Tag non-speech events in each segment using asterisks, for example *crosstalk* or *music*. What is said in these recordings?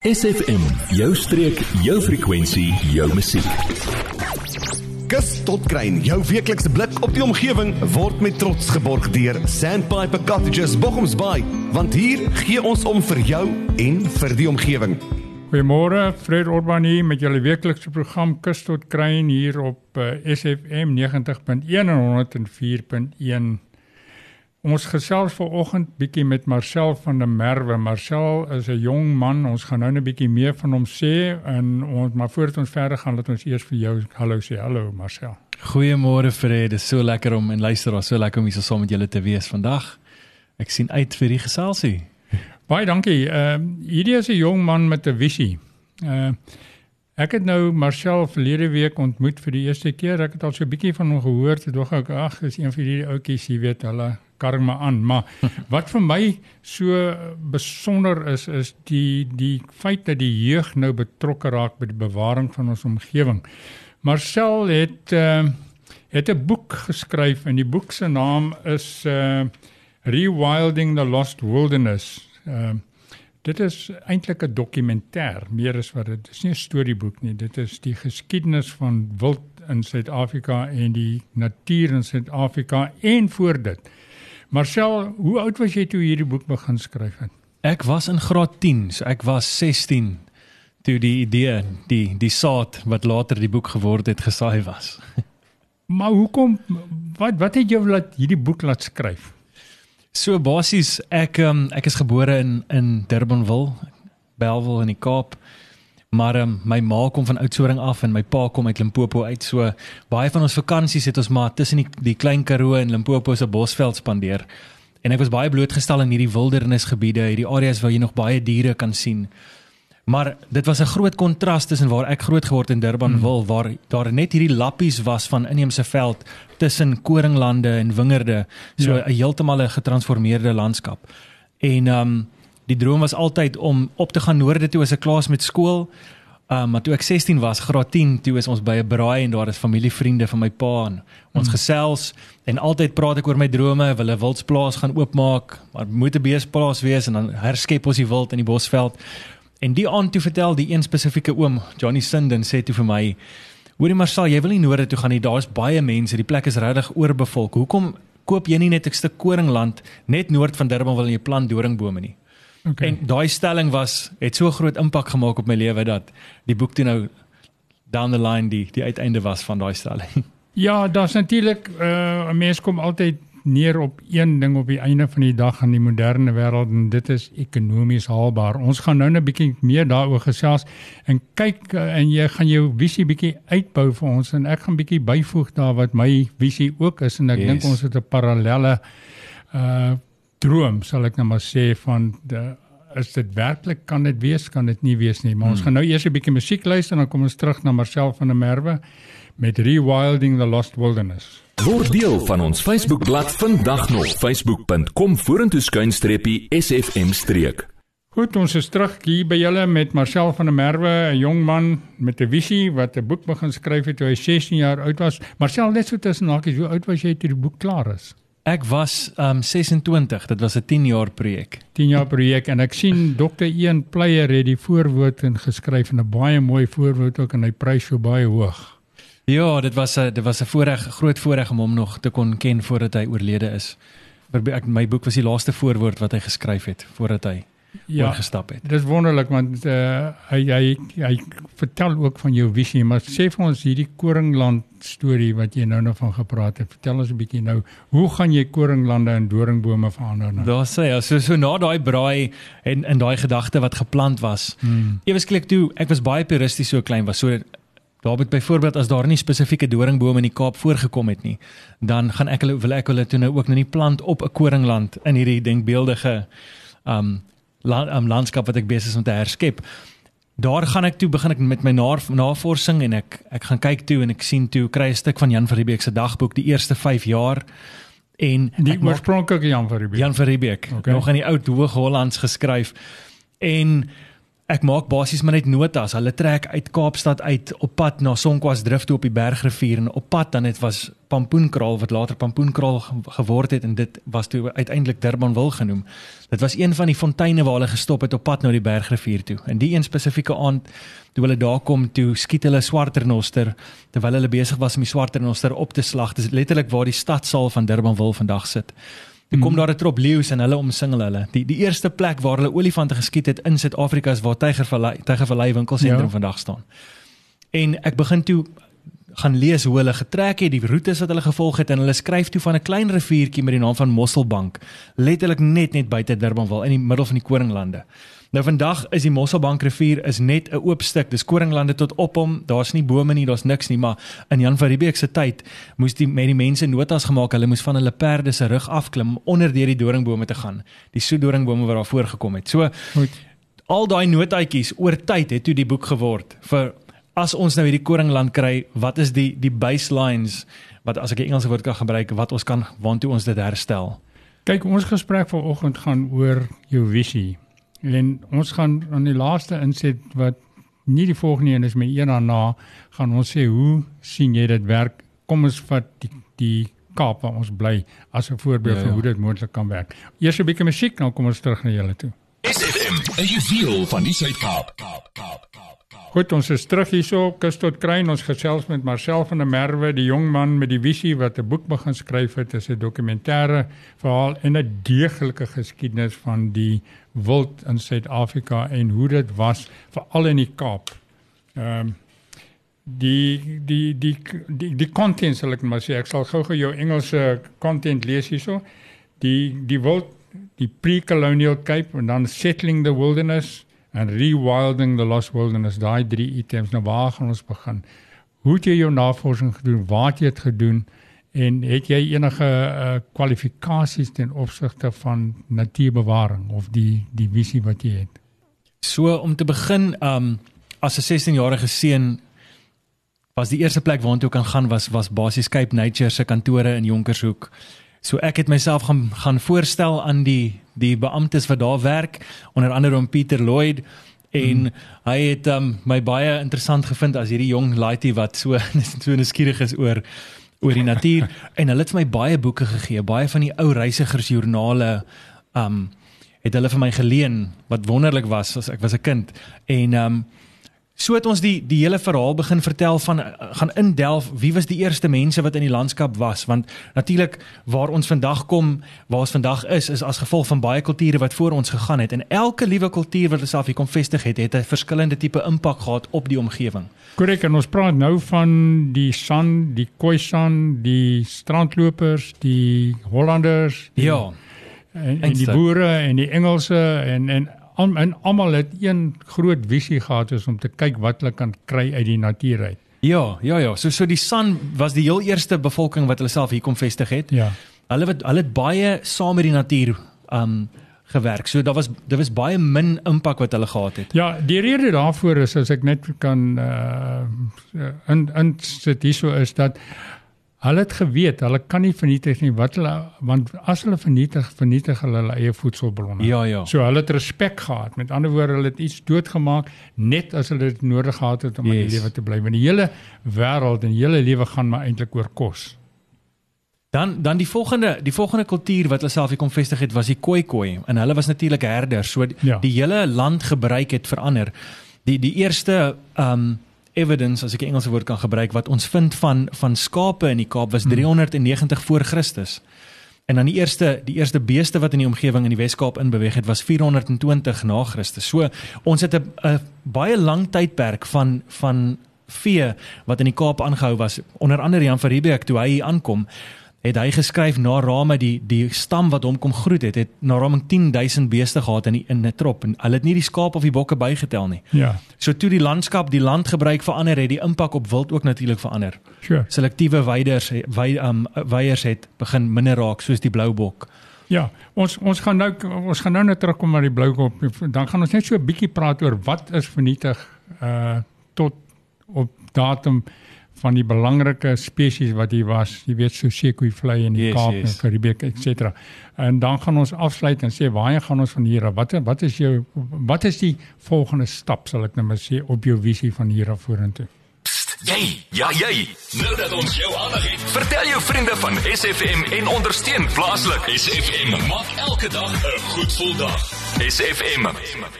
SFM, jou streek, jou frekwensie, jou musiek. Kus tot kruin, jou weeklikse blik op die omgewing word met trots geborg deur Sandpiper Cottages Bochums Bay, want hier gee ons om vir jou en vir die omgewing. Goeiemôre, Fred Orban hier met julle weeklikse program Kus tot kruin hier op uh, SFM 90.1 en 104.1 Ons gesels vanoggend bietjie met Marcel van der Merwe. Marcel is 'n jong man. Ons gaan nou 'n bietjie meer van hom sê en ons maar voordat ons verder gaan, laat ons eers vir jou hallo sê. Hallo Marcel. Goeiemôre Fred. Dit is so lekker om en luister, so lekker om hier saam met julle te wees vandag. Ek sien uit vir die geselsie. Baie dankie. Ehm uh, hierdie is 'n jong man met 'n visie. Uh Ek het nou Marcel verlede week ontmoet vir die eerste keer. Ek het al so 'n bietjie van hom gehoor. Toe dog ek, ag, is een van hierdie ouetjies, jy weet, hulle karma aan, maar wat vir my so besonder is is die die feit dat die jeug nou betrokke raak by die bewaring van ons omgewing. Marcel het uh, het 'n boek geskryf en die boek se naam is uh, Rewilding the Lost Wilderness. Uh, dit is eintlik 'n dokumentêr, meer as wat dit is nie 'n storieboek nie. Dit is die geskiedenis van wild in Suid-Afrika en die natuur in Suid-Afrika en voor dit. Marcel, hoe oud was jy toe hierdie boek begin skryf het? Ek was in graad 10, so ek was 16 toe die idee, die die saad wat later die boek geword het gesaai was. *laughs* maar hoekom wat wat het jou laat hierdie boek laat skryf? So basies ek um, ek is gebore in in Durbanville, Bellville in die Kaap. Maar um, my ma kom van Oudtshoorn af en my pa kom uit Limpopo uit. So baie van ons vakansies het ons maar tussen die, die klein Karoo en Limpopo se bosveld spandeer. En ek was baie blootgestel in hierdie wildernisgebiede, hierdie areas waar jy nog baie diere kan sien. Maar dit was 'n groot kontras tussen waar ek groot geword in Durbanville hmm. waar daar net hierdie lappies was van inheemse veld tussen koringlande en wingerde, so 'n ja. heeltemal 'n getransformeerde landskap. En um die droom was altyd om op te gaan noorde toe as 'n klas met skool. Um, maar toe ek 16 was, graad 10, toe is ons by 'n braai en daar is familievriende van my pa en ons mm. gesels en altyd praat ek oor my drome, wil 'n wildsplaas gaan oopmaak, maar moet 'n beesplaas wees en dan herskep ons die wild in die bosveld. En die aand toe vertel die een spesifieke oom, Johnny Sinden, sê toe vir my: "Hoorie Marcel, jy wil nie noorde toe gaan nie. Daar's baie mense, die plek is regtig oorbevolk. Hoekom koop jy nie net 'n stuk koringland net noord van Durban wil jy plant doringbome nie?" Okay. En daai stelling was het so groot impak gemaak op my lewe dat die boek toe nou down the line die die uiteinde was van daai stelling. *laughs* Ja, daar's natuurlik uh, 'n mens kom altyd neer op een ding op die einde van die dag in die moderne wêreld en dit is ekonomies haalbaar. Ons gaan nou net 'n bietjie meer daaroor gesels en kyk uh, en jy gaan jou visie bietjie uitbou vir ons en ek gaan bietjie byvoeg daar wat my visie ook is en ek yes. dink ons het 'n parallelle uh droom sal ek nou maar sê van de, is dit werklik kan dit wees kan dit nie wees nie maar hmm. ons gaan nou eers 'n bietjie musiek luister en dan kom ons terug na Marcel van der Merwe met Rewilding the Lost Wilderness word deel van ons Facebookblad vandag nog facebook.com vorentoe skuinstreepie sfm streek Goed, ons is terug hier by julle met Marcel van der Merwe, 'n jong man met 'n visie wat 'n boek begin skryf het toe hy 16 jaar oud was. Marcel, net so tussen hakies, hoe oud was jy toe die boek klaar is? Ek was um 26. Dit was 'n 10 jaar projek. 10 jaar projek en ek sien *clears throat* Dr. Ian Pleyer het die voorwoord ingeskryf en 'n baie mooi voorwoord ook en hy prys so baie hoog. Ja, dit was 'n dit was 'n voorreg, groot voorreg om hom nog te kon ken voordat hy oorlede is. My boek was die laaste voorwoord wat hy geskryf het voordat hy ja, oorgestap het. Dit is wonderlik want uh, hy hy hy vertel ook van jou visie, maar sê vir ons hierdie Koringland storie wat jy nou nog van gepraat het. Vertel ons 'n bietjie nou, hoe gaan jy koringlande en doringbome verander nou? Daar sê ja, so so na daai braai en in daai gedagte wat geplant was. Hmm. Ewesklik toe, ek was baie puristies so klein was. So daar het byvoorbeeld as daar nie spesifieke doringbome in die Kaap voorgekom het nie, dan gaan ek hulle wil ek hulle toe nou ook nou nie plant op 'n koringland in hierdie denkbeeldige um land, um, landskap wat ek besig is om te herskep. Daar gaan ek toe begin ek met my navorsing en ek ek gaan kyk toe en ek sien toe kry 'n stuk van Jan van Riebeeck se dagboek die eerste 5 jaar. En die oorspronklike Jan van Riebeeck? Jan van Riebeeck. Okay. nog in die ou Hoog-Hollands geskryf. En ek maak basies maar net notas. Hulle trek uit Kaapstad uit op pad na Sonkwas-drift toe op die Bergrivier en op pad dan dit was Pampoenkraal wat later Pampoenkraal geword het en dit was toe uiteindelik Durbanville genoem. Dit was een van die fonteine waar hulle gestop het op pad na die Bergrivier toe. En die een spesifieke aand toe hulle daar kom toe skiet hulle swarternoster terwyl hulle besig was om die swarternoster op te slag. Dit is letterlik waar die stadsaal van Durbanville vandag sit. Toe kom daar 'n trop leeu's en hulle omsingel hulle. Die die eerste plek waar hulle olifante geskiet het in Suid-Afrika is waar Tygervallei Tygervallei winkelsentrum ja. vandag staan. En ek begin toe gaan lees hoe hulle getrek het, die roetes wat hulle gevolg het en hulle skryf toe van 'n klein riviertjie met die naam van Mosselbank, letterlik net net buite Durbanville in die middel van die Koringlande. Nou vandag is die Mosselbank rivier is net 'n oop stuk. Dis koringlande tot op hom. Daar's nie bome nie, daar's niks nie, maar in Jan van Riebeeck se tyd moes die met die mense notas gemaak. Hulle moes van hulle perde se rug afklim onder deur die doringbome te gaan. Die soedoringbome wat daar voorgekom het. So Goed. al daai notaatjies oor tyd het toe die boek geword vir as ons nou hierdie koringland kry, wat is die die baselines wat as ek 'n Engelse woord kan gebruik, wat ons kan waantoe ons dit herstel? Kyk, ons gesprek vanoggend gaan oor jou visie. En ons gaan aan die laaste inset wat nie die volgende een is met een daarna gaan ons sê hoe sien jy dit werk? Kom ons vat die die Kaap waar ons bly as 'n voorbeeld ja, ja. van hoe dit moontlik kan werk. Eers 'n bietjie musiek, dan kom ons terug na julle toe. 'n juweel van die Suid-Kaap. Kaap, Kaap, Kaap. Goed, ons is terug hierso Kus tot Kruin. Ons gesels met Marcel van der Merwe, die jong man met die visie wat 'n boek begin skryf het, is 'n dokumentêre verhaal en 'n deeglike geskiedenis van die wild in Suid-Afrika en hoe dit was veral in die Kaap. Ehm um, die die die die die content sal ek maar sê ek sal gou-gou jou Engelse content lees hierso. Die die wild die pre-colonial Cape en dan settling the wilderness en rewilding the lost wilderness daai drie items. Nou waar gaan ons begin? Hoe het jy jou navorsing gedoen? Waar het jy dit gedoen? En het jy enige uh, kwalifikasies ten opsigte van natuurbewaring of die die visie wat jy het? So om te begin um as 'n 16 jarige seun was die eerste plek waartoe ek kan gaan was was basies Cape Nature se kantore in Jonkershoek So ek het myself gaan gaan voorstel aan die die beamptes wat daar werk onder andere om Pieter Lloyd en hmm. hy het um, my baie interessant gevind as hierdie jong laaitie wat so *laughs* so nuuskierig is oor oor die natuur *laughs* en hulle het my baie boeke gegee, baie van die ou reisigersjoernale um het hulle vir my geleen wat wonderlik was as ek was 'n kind en um So het ons die die hele verhaal begin vertel van gaan indelf wie was die eerste mense wat in die landskap was want natuurlik waar ons vandag kom waar ons vandag is is as gevolg van baie kulture wat voor ons gegaan het en elke liewe kultuur wat self hier kom vestig het het 'n verskillende tipe impak gehad op die omgewing. Korrek en ons praat nou van die San, die Khoisan, die strandlopers, die Hollanders, die, ja. En, en die boere en die Engelse en en al, en almal het een groot visie gehad is om te kyk wat hulle kan kry uit die natuur uit. Ja, ja, ja. So so die San was die heel eerste bevolking wat hulle self hier kom vestig het. Ja. Hulle het hulle het baie saam met die natuur um gewerk. So daar was daar was baie min impak wat hulle gehad het. Ja, die rede daarvoor is as ek net kan uh in in sit hierso is dat Hulle het geweet, hulle kan nie vernietig nie wat hulle want as hulle vernietig, vernietig hulle hulle eie voedselbronne. Ja, ja. So hulle het respek gehad. Met ander woorde, hulle het iets doodgemaak net as hulle dit nodig gehad het om yes. in die lewe te bly. Want die hele wêreld en die hele lewe gaan maar eintlik oor kos. Dan dan die volgende die volgende kultuur wat hulle self hier kom vestig het was die Khoikhoi en hulle was natuurlik herders. So die, ja. die hele land gebruik het verander. Die die eerste ehm um, evidence as ek 'n Engelse woord kan gebruik wat ons vind van van skape in die Kaap was 390 hmm. voor Christus. En dan die eerste die eerste beeste wat in die omgewing in die Wes-Kaap inbeweeg het was 420 na Christus. So ons het 'n baie lang tydperk van van vee wat in die Kaap aangehou was onder andere Jan van Riebeeck toe hy hier aankom het hy geskryf na Rame die die stam wat hom kom groet het het na Rame 10000 beeste gehad in die, in 'n trop en hulle het nie die skaap of die bokke bygetel nie. Ja. So toe die landskap, die landgebruik verander het, die impak op wild ook natuurlik verander. Sure. Selektiewe weiders wei um weiers het begin minder raak soos die bloubok. Ja, ons ons gaan nou ons gaan nou net terugkom na die bloubok. Dan gaan ons net so 'n bietjie praat oor wat is vernietig uh tot op datum van die belangrike spesies wat hier was. Jy weet so sekoeivlei in die Yes, Kaap yes. en Karibiek etc. En dan gaan ons afsluit en sê waarheen gaan ons van hier af? Wat wat is jou wat is die volgende stap sal ek nou maar sê op jou visie van hier af vorentoe? Jy, ja jy. Nou dat ons jou aandag het, vertel jou vriende van SFM en ondersteun plaaslik. SFM maak elke dag 'n goed gevoel dag. SFM.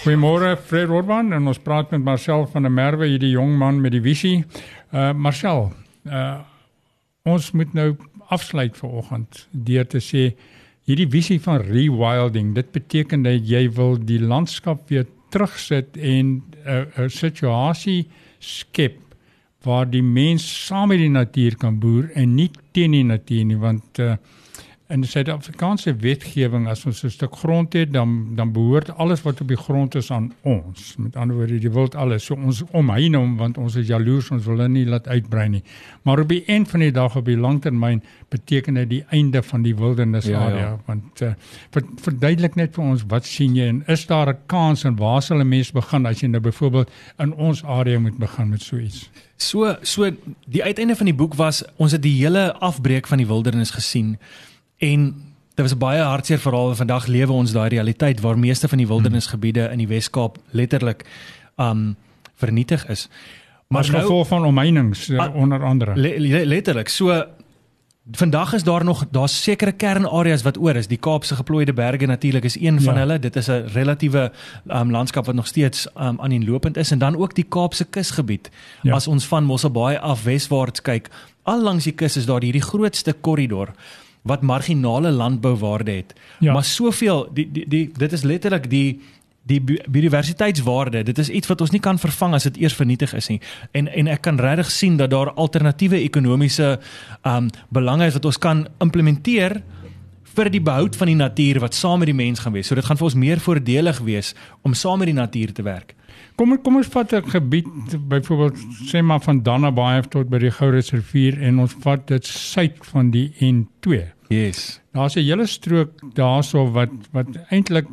Goeiemôre Fred Orban en ons praat met Marcel van der Merwe, hierdie jong man met die visie. Uh Marcel, uh ons moet nou afsluit vir oggend deur te sê hierdie visie van rewilding, dit beteken dat jy wil die landskap weer terugsit en 'n uh, 'n situasie skep waar die mens saam met die natuur kan boer en nie teen die natuur nie want uh, in die Suid-Afrikaanse wetgewing as ons 'n stuk grond het dan dan behoort alles wat op die grond is aan ons. Met ander woorde, die wild alles. So ons omheen hom want ons is jaloers, ons wil hom nie laat uitbrei nie. Maar op die eind van die dag op die langtermyn beteken dit die einde van die wildernisarea Ja, ja. want uh, ver, verduidelik net vir ons wat sien jy en is daar 'n kans en waar sal 'n mens begin as jy nou byvoorbeeld in ons area moet begin met so iets? So so die uiteinde van die boek was ons het die hele afbreek van die wildernis gesien en dit was 'n baie hartseer verhaal en vandag lewe ons daai realiteit waar meeste van die wildernisgebiede in die Wes-Kaap letterlik um vernietig is. Maar as gevolg van omheinings uh, onder andere. Le le letterlik. So vandag is daar nog daar's sekere kernareas wat oor is. Die Kaapse geplooide berge natuurlik is een van Ja. hulle. Dit is 'n relatiewe um, landskap wat nog steeds um, aan die lopend is en dan ook die Kaapse kusgebied. Ja. As ons van Mosselbaai af weswaarts kyk, al langs die kus is daar hierdie grootste korridor wat marginale landbouwaarde het. Ja. Maar soveel die, die die dit is letterlik die die bi- biodiversiteitswaarde, dit is iets wat ons nie kan vervang as dit eers vernietig is nie. En en ek kan regtig sien dat daar alternatiewe ekonomiese um belange is wat ons kan implementeer vir die behoud van die natuur wat saam met die mens gaan wees. So dit gaan vir ons meer voordelig wees om saam met die natuur te werk. Kom kom ons vat 'n gebied byvoorbeeld sê maar van Dannabaai tot by die Gourits rivier en ons vat dit suid van die N2. Yes. Daar's 'n hele strook daarso wat wat eintlik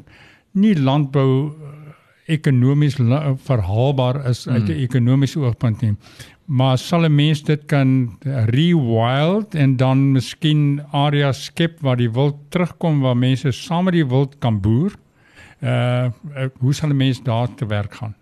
nie landbou eh, ekonomies la- verhaalbaar is uit 'n ekonomiese oogpunt nie. Maar sal 'n mens dit kan rewild en dan miskien areas skep waar die wild terugkom waar mense saam met die wild kan boer? Uh hoe sal 'n mens daar te werk gaan?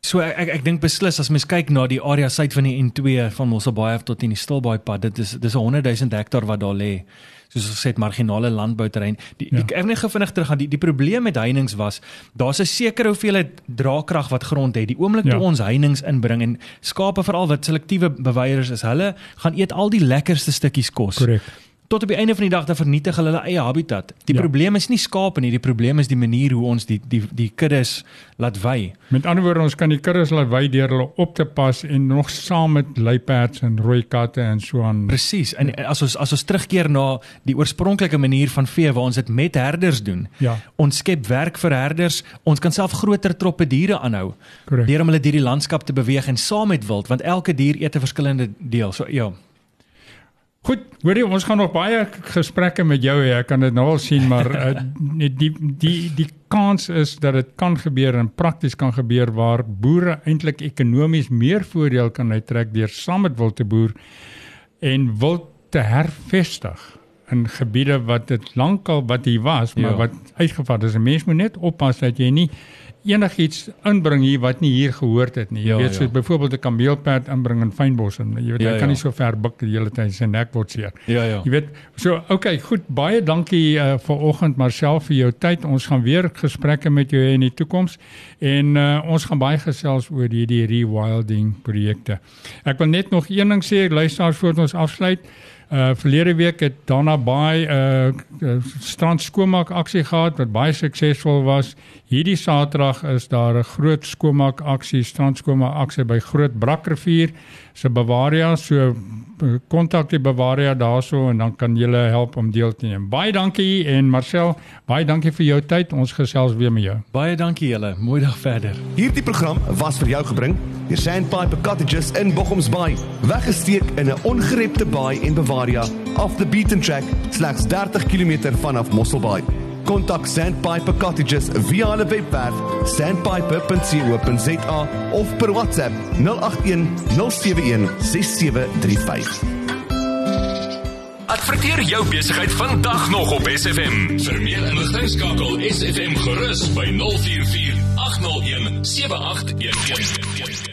So ek ek, ek dink beslis as mens kyk na die area suid van die N2 van Mosselbaai af tot in die Stilbaai pad, dit is dis 'n 100 000 hektaar wat daar lê. Soos ons gesê het marginale landbouterrein. Die, Ja. ja. die ek net gou vinnig teruggaan. Die die probleem met heininge was daar's 'n sekere hoeveelheid draagkrag wat grond het. Die oomblik Ja. toe ons heininge inbring en skape veral wat selektiewe beweiers is, hulle gaan eet al die lekkerste stukkies kos. Korrek. Tot op die einde van die dag dan vernietig hulle hulle eie habitat. Die Ja. probleem is nie skape nie, die probleem is die manier hoe ons die die die kuddes laat wy. Met ander woorde, ons kan die kuddes laat wy deur hulle op te pas en nog saam met luiperds en rooi katte en so aan. Presies. En as ons as ons terugkeer na die oorspronklike manier van vee waar ons dit met herders doen. Ja. Ons skep werk vir herders. Ons kan self groter troppe diere aanhou deur om hulle deur die landskap te beweeg en saam met wild want elke dier eet 'n verskillende deel. So ja. Goed, hoorie, ons gaan nog baie gesprekke met jou hê. Ek kan dit nou al sien, maar uh, die die die die kans is dat dit kan gebeur en prakties kan gebeur waar boere eintlik ekonomies meer voordeel kan uittrek deur saam met wild te boer en wild te hervestig in gebiede wat dit lankal wat hier was, maar Ja. wat uitgevat is. 'n Mens moet net oppas dat jy nie enigiets inbring hier wat nie hier gehoort het nie. Jy Ja, weet ja. soos byvoorbeeld 'n kameelperd inbring in fynbos en jy weet Ja, hy kan ja. nie so ver buig die hele tyd sy nek word seer. Ja ja. Jy weet, so okay, goed, baie dankie uh, vir oggend Marcel vir jou tyd. Ons gaan weer gesprekke met jou hê in die toekoms en uh, ons gaan baie gesels oor hierdie rewilding projekte. Ek wil net nog een ding sê, luisteraars voor ons afsluit. Uh verlede week het Donna Bay 'n uh, uh, strand skoonmaak aksie gehad wat baie suksesvol was. Hierdie Saterdag is daar 'n groot skoonmaak aksie, strand skoonmaak aksie by Groot Brakrivier se Bavaria. So uh, kontak die Bavaria daarso en dan kan julle help om deel te neem. Baie dankie en Marcel, baie dankie vir jou tyd. Ons gesels weer met jou. Baie dankie julle. Mooi dag verder. Hierdie program was vir jou gebring deur Sandpiper Cottages in Bochumsbaai. Weggesteek in 'n ongerepte baai en Bavaria, off the beaten track, slegs 30 km vanaf Mosselbaai. Kontak Sandpiper Cottages via hulle webwerf sandpiper.co.za of per WhatsApp 081 071 6735. Adverteer jou besigheid vandag nog op SFM. Vir meer inligting skakel SFM gerus by 044 801 7811.